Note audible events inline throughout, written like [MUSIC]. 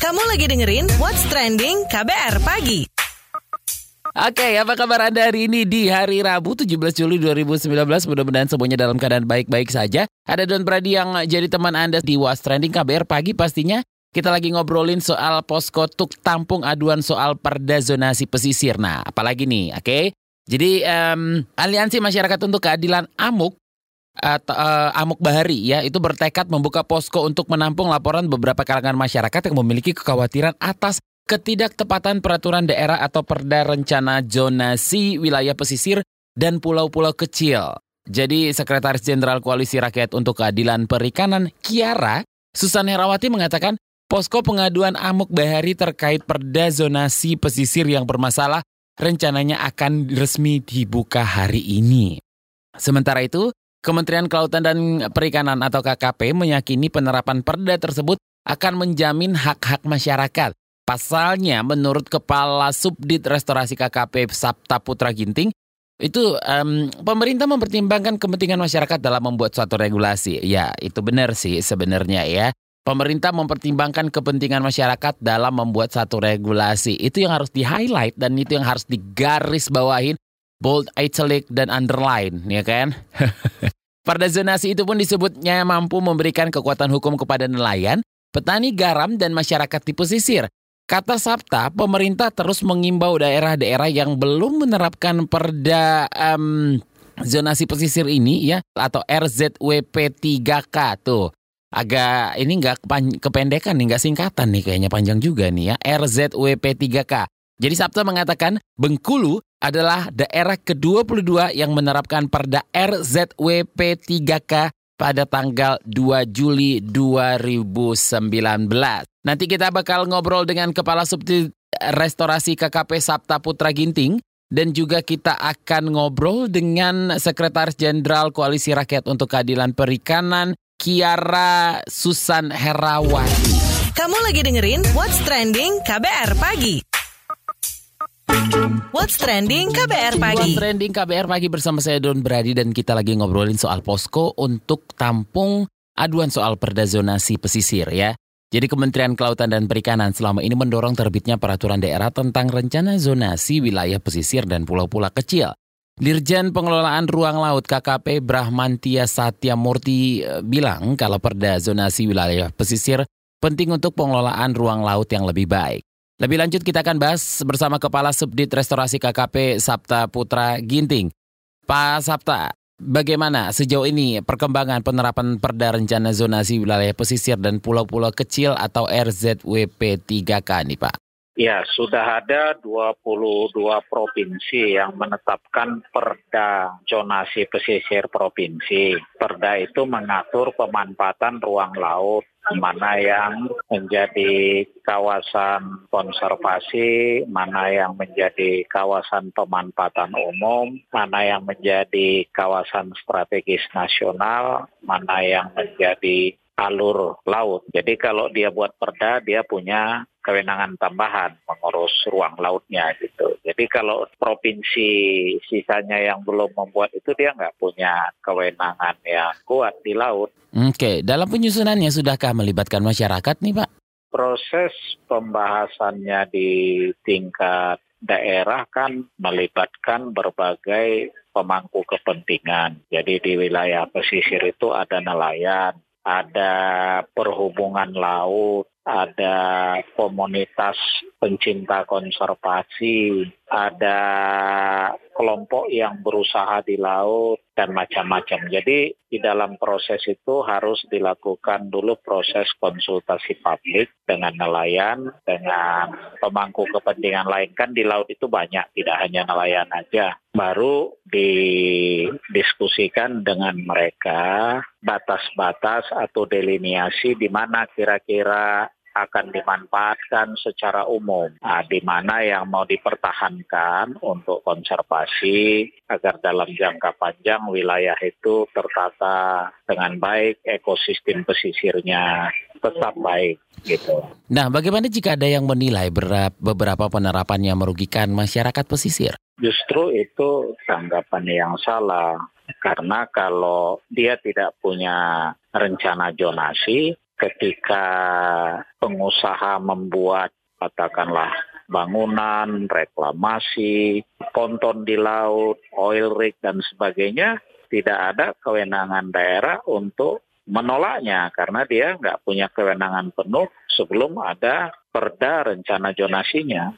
Kamu lagi dengerin What's Trending KBR Pagi. Oke, apa kabar Anda hari ini di hari Rabu 17 Juli 2019? Mudah-mudahan semuanya dalam keadaan baik-baik saja. Ada Don Brady yang jadi teman Anda di What's Trending KBR pagi pastinya. Kita lagi ngobrolin soal posko tuk tampung aduan soal perda zonasi pesisir. Nah, apalagi nih, oke? Jadi um, Aliansi Masyarakat untuk Keadilan Amuk atau uh, Amuk Bahari ya itu bertekad membuka posko untuk menampung laporan beberapa kalangan masyarakat yang memiliki kekhawatiran atas ketidaktepatan peraturan daerah atau perda rencana zonasi wilayah pesisir dan pulau-pulau kecil. Jadi Sekretaris Jenderal Koalisi Rakyat untuk Keadilan Perikanan Kiara Susan Herawati mengatakan posko pengaduan Amuk Bahari terkait perda zonasi pesisir yang bermasalah rencananya akan resmi dibuka hari ini. Sementara itu, Kementerian Kelautan dan Perikanan atau KKP meyakini penerapan perda tersebut akan menjamin hak-hak masyarakat Pasalnya, menurut Kepala Subdit Restorasi KKP Sabta Putra Ginting, itu um, pemerintah mempertimbangkan kepentingan masyarakat dalam membuat suatu regulasi. Ya, itu benar sih sebenarnya ya. Pemerintah mempertimbangkan kepentingan masyarakat dalam membuat satu regulasi. Itu yang harus di-highlight dan itu yang harus digaris bawahin bold, italic, dan underline, ya kan? [LAUGHS] Perda zonasi itu pun disebutnya mampu memberikan kekuatan hukum kepada nelayan, petani garam, dan masyarakat di pesisir. Kata Sabta, pemerintah terus mengimbau daerah-daerah yang belum menerapkan perda um, zonasi pesisir ini ya atau RZWP 3K tuh. Agak ini nggak kependekan nih, nggak singkatan nih kayaknya panjang juga nih ya RZWP 3K. Jadi Sabta mengatakan Bengkulu adalah daerah ke-22 yang menerapkan perda RZWP 3K pada tanggal 2 Juli 2019. Nanti kita bakal ngobrol dengan Kepala Subdit Restorasi KKP Sabta Putra Ginting dan juga kita akan ngobrol dengan Sekretaris Jenderal Koalisi Rakyat untuk Keadilan Perikanan Kiara Susan Herawati. Kamu lagi dengerin What's Trending KBR Pagi. What's Trending KBR Pagi. What's Trending KBR Pagi bersama saya Don Brady dan kita lagi ngobrolin soal posko untuk tampung aduan soal perda zonasi pesisir ya. Jadi Kementerian Kelautan dan Perikanan selama ini mendorong terbitnya peraturan daerah tentang rencana zonasi wilayah pesisir dan pulau-pulau kecil. Dirjen Pengelolaan Ruang Laut KKP Brahmantia Satya Murti eh, bilang kalau perda zonasi wilayah pesisir penting untuk pengelolaan ruang laut yang lebih baik. Lebih lanjut kita akan bahas bersama Kepala Subdit Restorasi KKP Sabta Putra Ginting. Pak Sabta, Bagaimana sejauh ini perkembangan penerapan perda rencana zonasi wilayah pesisir dan pulau-pulau kecil atau RZWP 3K nih Pak? Ya, sudah ada 22 provinsi yang menetapkan perda zonasi pesisir provinsi. Perda itu mengatur pemanfaatan ruang laut mana yang menjadi kawasan konservasi, mana yang menjadi kawasan pemanfaatan umum, mana yang menjadi kawasan strategis nasional, mana yang menjadi alur laut. Jadi kalau dia buat perda, dia punya kewenangan tambahan mengurus ruang lautnya gitu. Jadi kalau provinsi sisanya yang belum membuat itu dia nggak punya kewenangan yang kuat di laut. Oke, dalam penyusunannya sudahkah melibatkan masyarakat nih Pak? Proses pembahasannya di tingkat daerah kan melibatkan berbagai pemangku kepentingan. Jadi di wilayah pesisir itu ada nelayan, ada perhubungan laut, ada komunitas pencinta konservasi, ada kelompok yang berusaha di laut, dan macam-macam. Jadi di dalam proses itu harus dilakukan dulu proses konsultasi publik dengan nelayan, dengan pemangku kepentingan lain. Kan di laut itu banyak, tidak hanya nelayan aja. Baru didiskusikan dengan mereka batas-batas atau delineasi di mana kira-kira akan dimanfaatkan secara umum, nah, di mana yang mau dipertahankan untuk konservasi agar dalam jangka panjang wilayah itu tertata dengan baik, ekosistem pesisirnya tetap baik gitu. Nah, bagaimana jika ada yang menilai beberapa penerapan yang merugikan masyarakat pesisir? Justru itu tanggapan yang salah karena kalau dia tidak punya rencana zonasi ketika pengusaha membuat katakanlah bangunan, reklamasi, ponton di laut, oil rig dan sebagainya, tidak ada kewenangan daerah untuk menolaknya karena dia nggak punya kewenangan penuh sebelum ada perda rencana jonasinya.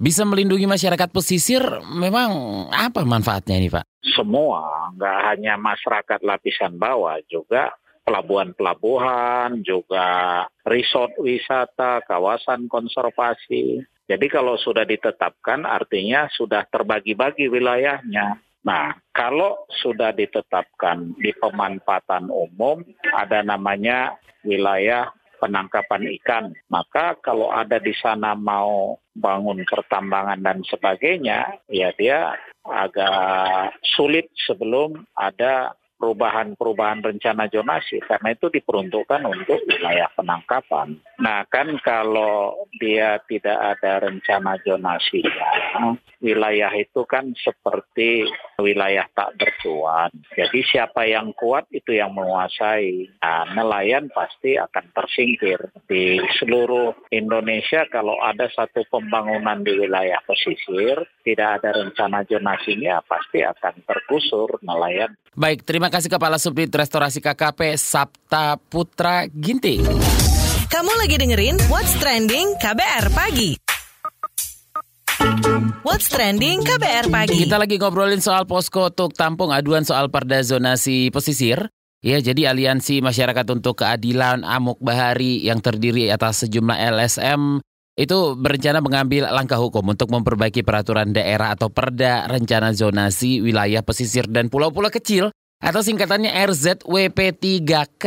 Bisa melindungi masyarakat pesisir, memang apa manfaatnya ini Pak? Semua, nggak hanya masyarakat lapisan bawah, juga pelabuhan-pelabuhan, juga resort wisata, kawasan konservasi. Jadi kalau sudah ditetapkan artinya sudah terbagi-bagi wilayahnya. Nah, kalau sudah ditetapkan di pemanfaatan umum, ada namanya wilayah penangkapan ikan. Maka kalau ada di sana mau bangun pertambangan dan sebagainya, ya dia agak sulit sebelum ada perubahan-perubahan rencana zonasi karena itu diperuntukkan untuk wilayah penangkapan. Nah kan kalau dia tidak ada rencana zonasi, ya, wilayah itu kan seperti wilayah tak bertuan. Jadi siapa yang kuat itu yang menguasai. Nah, nelayan pasti akan tersingkir. Di seluruh Indonesia kalau ada satu pembangunan di wilayah pesisir, tidak ada rencana zonasinya pasti akan tergusur nelayan. Baik, terima kasih Kepala Subdit Restorasi KKP Sabta Putra Ginting. Kamu lagi dengerin What's Trending KBR Pagi. What's Trending KBR Pagi. Kita lagi ngobrolin soal posko untuk tampung aduan soal perda zonasi pesisir. Ya, jadi Aliansi Masyarakat untuk Keadilan Amuk Bahari yang terdiri atas sejumlah LSM itu berencana mengambil langkah hukum untuk memperbaiki peraturan daerah atau perda rencana zonasi wilayah pesisir dan pulau-pulau kecil atau singkatannya RZWP3K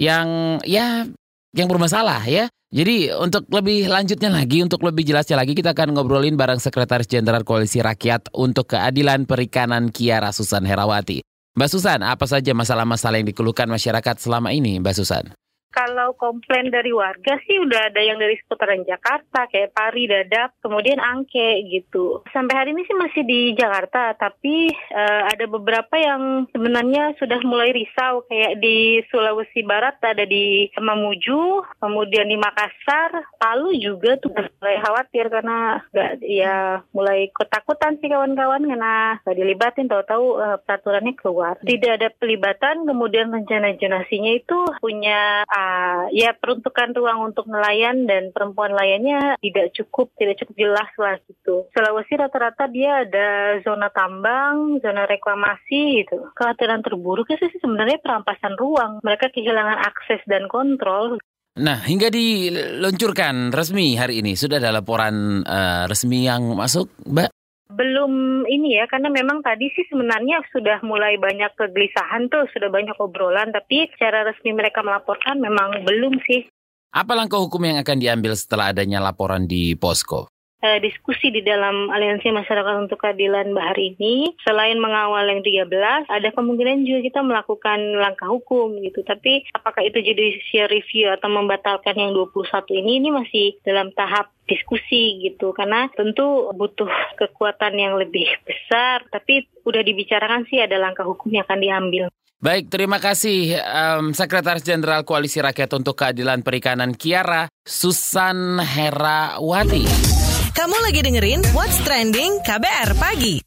yang ya yang bermasalah ya. Jadi untuk lebih lanjutnya lagi, untuk lebih jelasnya lagi kita akan ngobrolin bareng Sekretaris Jenderal Koalisi Rakyat untuk Keadilan Perikanan Kiara Susan Herawati. Mbak Susan, apa saja masalah-masalah yang dikeluhkan masyarakat selama ini, Mbak Susan? Kalau komplain dari warga sih udah ada yang dari seputaran Jakarta kayak Pari, Dadap, kemudian Angke gitu. Sampai hari ini sih masih di Jakarta, tapi uh, ada beberapa yang sebenarnya sudah mulai risau kayak di Sulawesi Barat ada di Mamuju, kemudian di Makassar, Palu juga tuh mulai khawatir karena gak ya mulai ketakutan sih kawan-kawan karena gak dilibatin tahu-tahu uh, peraturannya keluar. Tidak ada pelibatan, kemudian rencana jonasinya itu punya uh, ya peruntukan ruang untuk nelayan dan perempuan layannya tidak cukup, tidak cukup jelas lah gitu. Sulawesi rata-rata dia ada zona tambang, zona reklamasi gitu. Kekhawatiran terburuknya sih sebenarnya perampasan ruang. Mereka kehilangan akses dan kontrol. Nah, hingga diluncurkan resmi hari ini sudah ada laporan uh, resmi yang masuk, Mbak? Belum ini ya, karena memang tadi sih sebenarnya sudah mulai banyak kegelisahan tuh, sudah banyak obrolan, tapi secara resmi mereka melaporkan memang belum sih. Apa langkah hukum yang akan diambil setelah adanya laporan di Posko? Uh, diskusi di dalam Aliansi Masyarakat untuk Keadilan Bahar ini, selain mengawal yang 13, ada kemungkinan juga kita melakukan langkah hukum gitu. Tapi apakah itu judicial review atau membatalkan yang 21 ini, ini masih dalam tahap diskusi gitu karena tentu butuh kekuatan yang lebih besar tapi udah dibicarakan sih ada langkah hukum yang akan diambil. Baik, terima kasih um, Sekretaris Jenderal Koalisi Rakyat untuk Keadilan Perikanan Kiara Susan Herawati. Kamu lagi dengerin What's Trending KBR Pagi.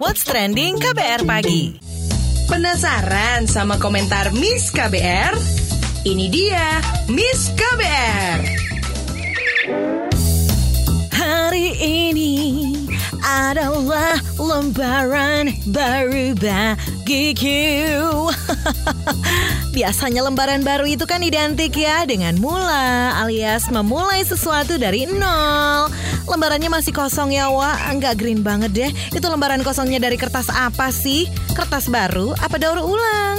What's Trending KBR Pagi. Penasaran sama komentar Miss KBR? Ini dia Miss KBR. Hari ini adalah lembaran baru bagiku. [LAUGHS] Biasanya lembaran baru itu kan identik ya dengan mula alias memulai sesuatu dari nol. Lembarannya masih kosong ya Wak, nggak green banget deh. Itu lembaran kosongnya dari kertas apa sih? Kertas baru apa daur ulang?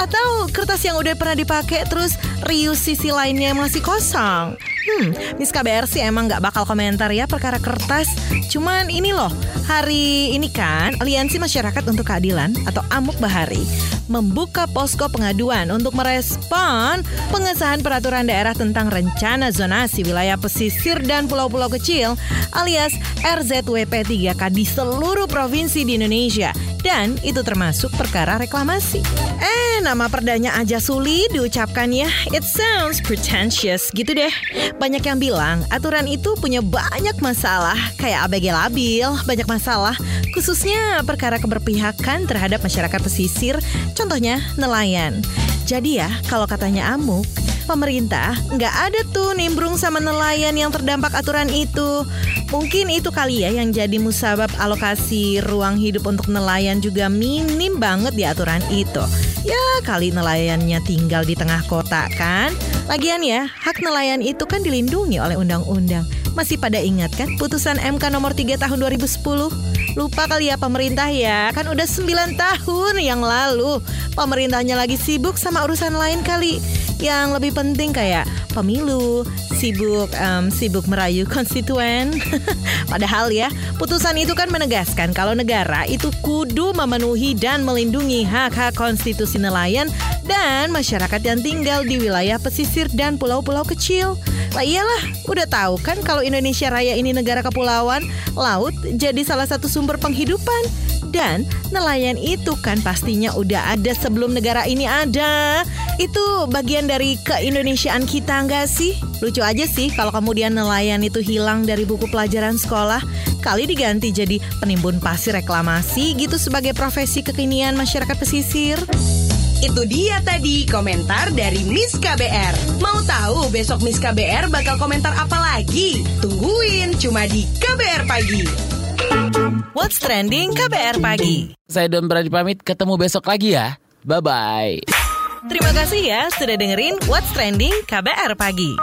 Atau kertas yang udah pernah dipakai terus rius sisi lainnya masih kosong? Hmm, Miss KBR sih emang nggak bakal komentar ya perkara kertas. Cuman ini loh, hari ini kan Aliansi Masyarakat untuk Keadilan atau Amuk Bahari membuka posko pengaduan untuk merespon pengesahan peraturan daerah tentang rencana zonasi wilayah pesisir dan pulau-pulau kecil alias RZWP 3K di seluruh provinsi di Indonesia Dan itu termasuk perkara reklamasi. Eh, nama perdanya aja sulit diucapkan ya. It sounds pretentious gitu deh. Banyak yang bilang aturan itu punya banyak masalah. Kayak ABG labil, banyak masalah. Khususnya perkara keberpihakan terhadap masyarakat pesisir. Contohnya nelayan. Jadi ya, kalau katanya Amuk, pemerintah nggak ada tuh nimbrung sama nelayan yang terdampak aturan itu. Mungkin itu kali ya yang jadi musabab alokasi ruang hidup untuk nelayan juga minim banget di aturan itu. Ya kali nelayannya tinggal di tengah kota kan? Lagian ya, hak nelayan itu kan dilindungi oleh undang-undang. Masih pada ingat kan putusan MK nomor 3 tahun 2010? Lupa kali ya pemerintah ya, kan udah 9 tahun yang lalu. Pemerintahnya lagi sibuk sama urusan lain kali yang lebih penting kayak pemilu, sibuk um, sibuk merayu [LAUGHS] konstituen. [LAUGHS] Padahal ya, putusan itu kan menegaskan kalau negara itu kudu memenuhi dan melindungi hak-hak konstitusi nelayan dan masyarakat yang tinggal di wilayah pesisir dan pulau-pulau kecil. Lah iyalah, udah tahu kan kalau Indonesia Raya ini negara kepulauan, laut jadi salah satu sumber penghidupan. Dan nelayan itu kan pastinya udah ada sebelum negara ini ada. Itu bagian dari keindonesiaan kita nggak sih? Lucu aja sih kalau kemudian nelayan itu hilang dari buku pelajaran sekolah. Kali diganti jadi penimbun pasir reklamasi gitu sebagai profesi kekinian masyarakat pesisir. Itu dia tadi komentar dari Miss KBR. Mau tahu besok Miss KBR bakal komentar apa lagi? Tungguin cuma di KBR Pagi. What's Trending KBR Pagi. Saya Don Brady pamit, ketemu besok lagi ya. Bye-bye. Terima kasih ya sudah dengerin What's Trending KBR Pagi.